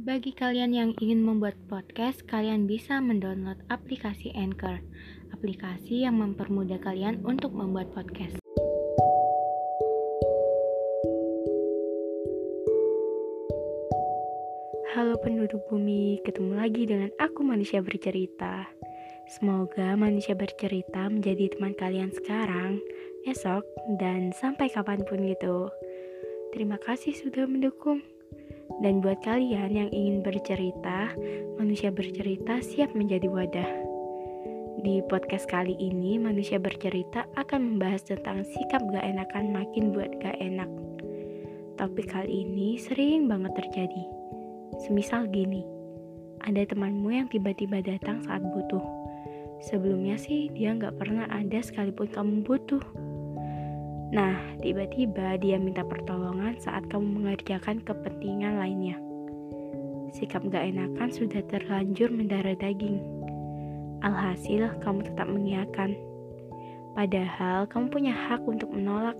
Bagi kalian yang ingin membuat podcast, kalian bisa mendownload aplikasi Anchor, aplikasi yang mempermudah kalian untuk membuat podcast. Halo penduduk bumi, ketemu lagi dengan aku manusia bercerita. Semoga manusia bercerita menjadi teman kalian sekarang, esok, dan sampai kapan pun gitu. Terima kasih sudah mendukung. Dan buat kalian yang ingin bercerita, manusia bercerita siap menjadi wadah. Di podcast kali ini, manusia bercerita akan membahas tentang sikap gak enakan makin buat gak enak. Topik kali ini sering banget terjadi. Semisal gini, ada temanmu yang tiba-tiba datang saat butuh. Sebelumnya sih dia nggak pernah ada sekalipun kamu butuh. Nah, tiba-tiba dia minta pertolongan saat kamu mengerjakan kepentingan lainnya. Sikap gak enakan sudah terlanjur mendarah daging. Alhasil, kamu tetap mengiyakan. Padahal kamu punya hak untuk menolak.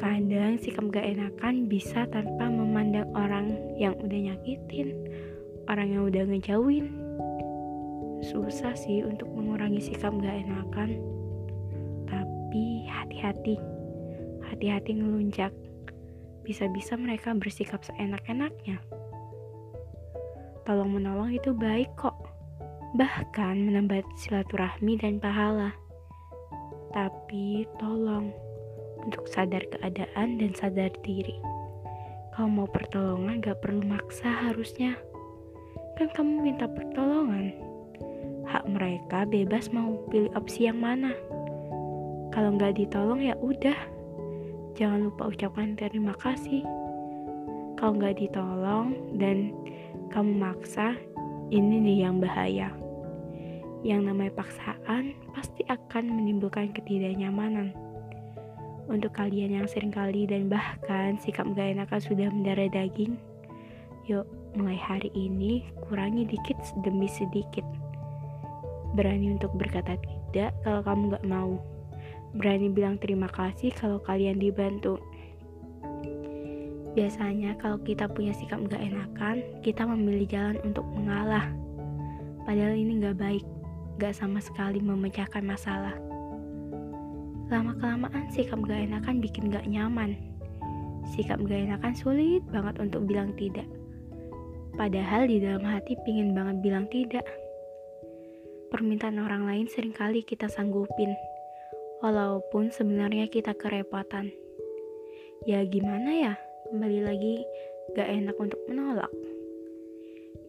Kadang sikap gak enakan bisa tanpa memandang orang yang udah nyakitin, orang yang udah ngejauhin. Susah sih untuk mengurangi sikap gak enakan. Hati-hati, hati-hati ngelunjak. Bisa-bisa mereka bersikap seenak-enaknya. Tolong menolong itu baik kok. Bahkan menambah silaturahmi dan pahala. Tapi tolong untuk sadar keadaan dan sadar diri. Kalau mau pertolongan gak perlu maksa harusnya. Kan kamu minta pertolongan. Hak mereka bebas mau pilih opsi yang mana. Kalau nggak ditolong ya udah. Jangan lupa ucapkan terima kasih. Kalau nggak ditolong dan kamu maksa, ini nih yang bahaya. Yang namanya paksaan pasti akan menimbulkan ketidaknyamanan untuk kalian yang sering kali dan bahkan sikap gak enakan sudah mendarah daging, yuk mulai hari ini kurangi dikit demi sedikit. Berani untuk berkata tidak kalau kamu gak mau. Berani bilang terima kasih kalau kalian dibantu. Biasanya kalau kita punya sikap gak enakan, kita memilih jalan untuk mengalah. Padahal ini gak baik, gak sama sekali memecahkan masalah. Lama-kelamaan sikap gak enakan bikin gak nyaman. Sikap gak enakan sulit banget untuk bilang tidak. Padahal di dalam hati pingin banget bilang tidak. Permintaan orang lain sering kali kita sanggupin. Walaupun sebenarnya kita kerepotan. Ya gimana ya, kembali lagi gak enak untuk menolak.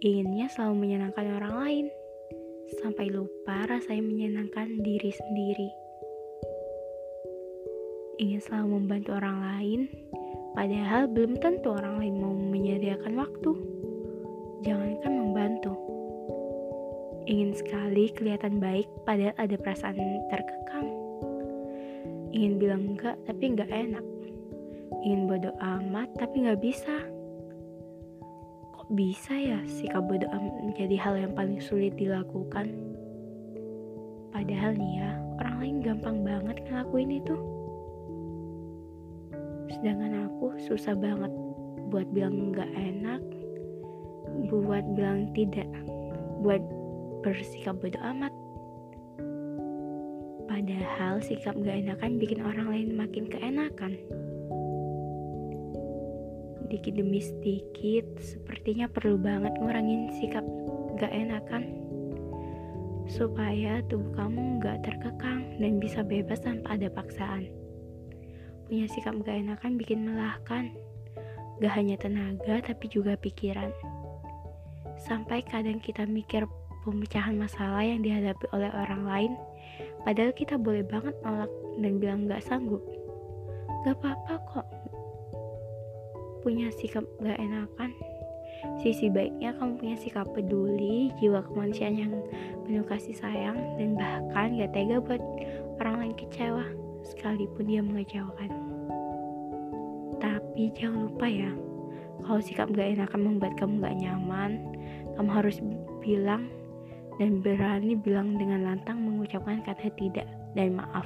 Inginnya selalu menyenangkan orang lain. Sampai lupa rasanya menyenangkan diri sendiri ingin selalu membantu orang lain, padahal belum tentu orang lain mau menyediakan waktu. Jangankan membantu. Ingin sekali kelihatan baik, padahal ada perasaan terkekang. Ingin bilang enggak, tapi enggak enak. Ingin bodoh amat, tapi enggak bisa. Kok bisa ya sikap bodoh amat menjadi hal yang paling sulit dilakukan? Padahal nih ya, orang lain gampang banget ngelakuin itu. Sedangkan aku susah banget buat bilang nggak enak, buat bilang tidak, buat bersikap bodoh amat. Padahal sikap gak enakan bikin orang lain makin keenakan. Dikit demi sedikit, sepertinya perlu banget ngurangin sikap gak enakan. Supaya tubuh kamu gak terkekang dan bisa bebas tanpa ada paksaan. Punya sikap gak enakan bikin melahkan. Gak hanya tenaga tapi juga pikiran. Sampai kadang kita mikir pemecahan masalah yang dihadapi oleh orang lain, padahal kita boleh banget nolak dan bilang gak sanggup. Gak apa-apa kok. Punya sikap gak enakan. Sisi baiknya kamu punya sikap peduli, jiwa kemanusiaan yang penuh kasih sayang, dan bahkan gak tega buat orang lain kecewa sekalipun dia mengecewakan. Tapi jangan lupa ya, kalau sikap gak enakan membuat kamu gak nyaman, kamu harus bilang dan berani bilang dengan lantang mengucapkan kata tidak dan maaf.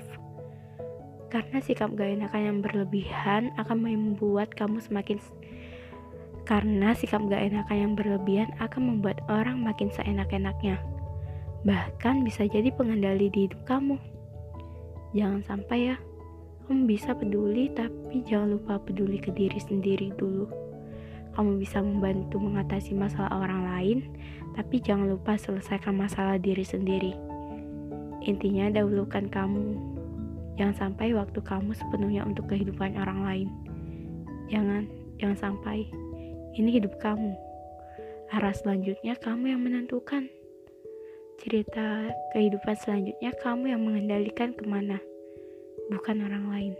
Karena sikap gak enakan yang berlebihan akan membuat kamu semakin Karena sikap gak enakan yang berlebihan akan membuat orang makin seenak-enaknya. Bahkan bisa jadi pengendali di hidup kamu. Jangan sampai ya, kamu bisa peduli tapi jangan lupa peduli ke diri sendiri dulu. Kamu bisa membantu mengatasi masalah orang lain, tapi jangan lupa selesaikan masalah diri sendiri. Intinya dahulukan kamu. Jangan sampai waktu kamu sepenuhnya untuk kehidupan orang lain. Jangan, jangan sampai. Ini hidup kamu. Arah selanjutnya kamu yang menentukan. Cerita kehidupan selanjutnya kamu yang mengendalikan ke mana bukan orang lain.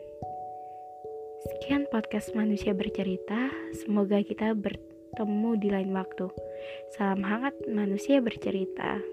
Sekian podcast manusia bercerita. Semoga kita bertemu di lain waktu. Salam hangat manusia bercerita.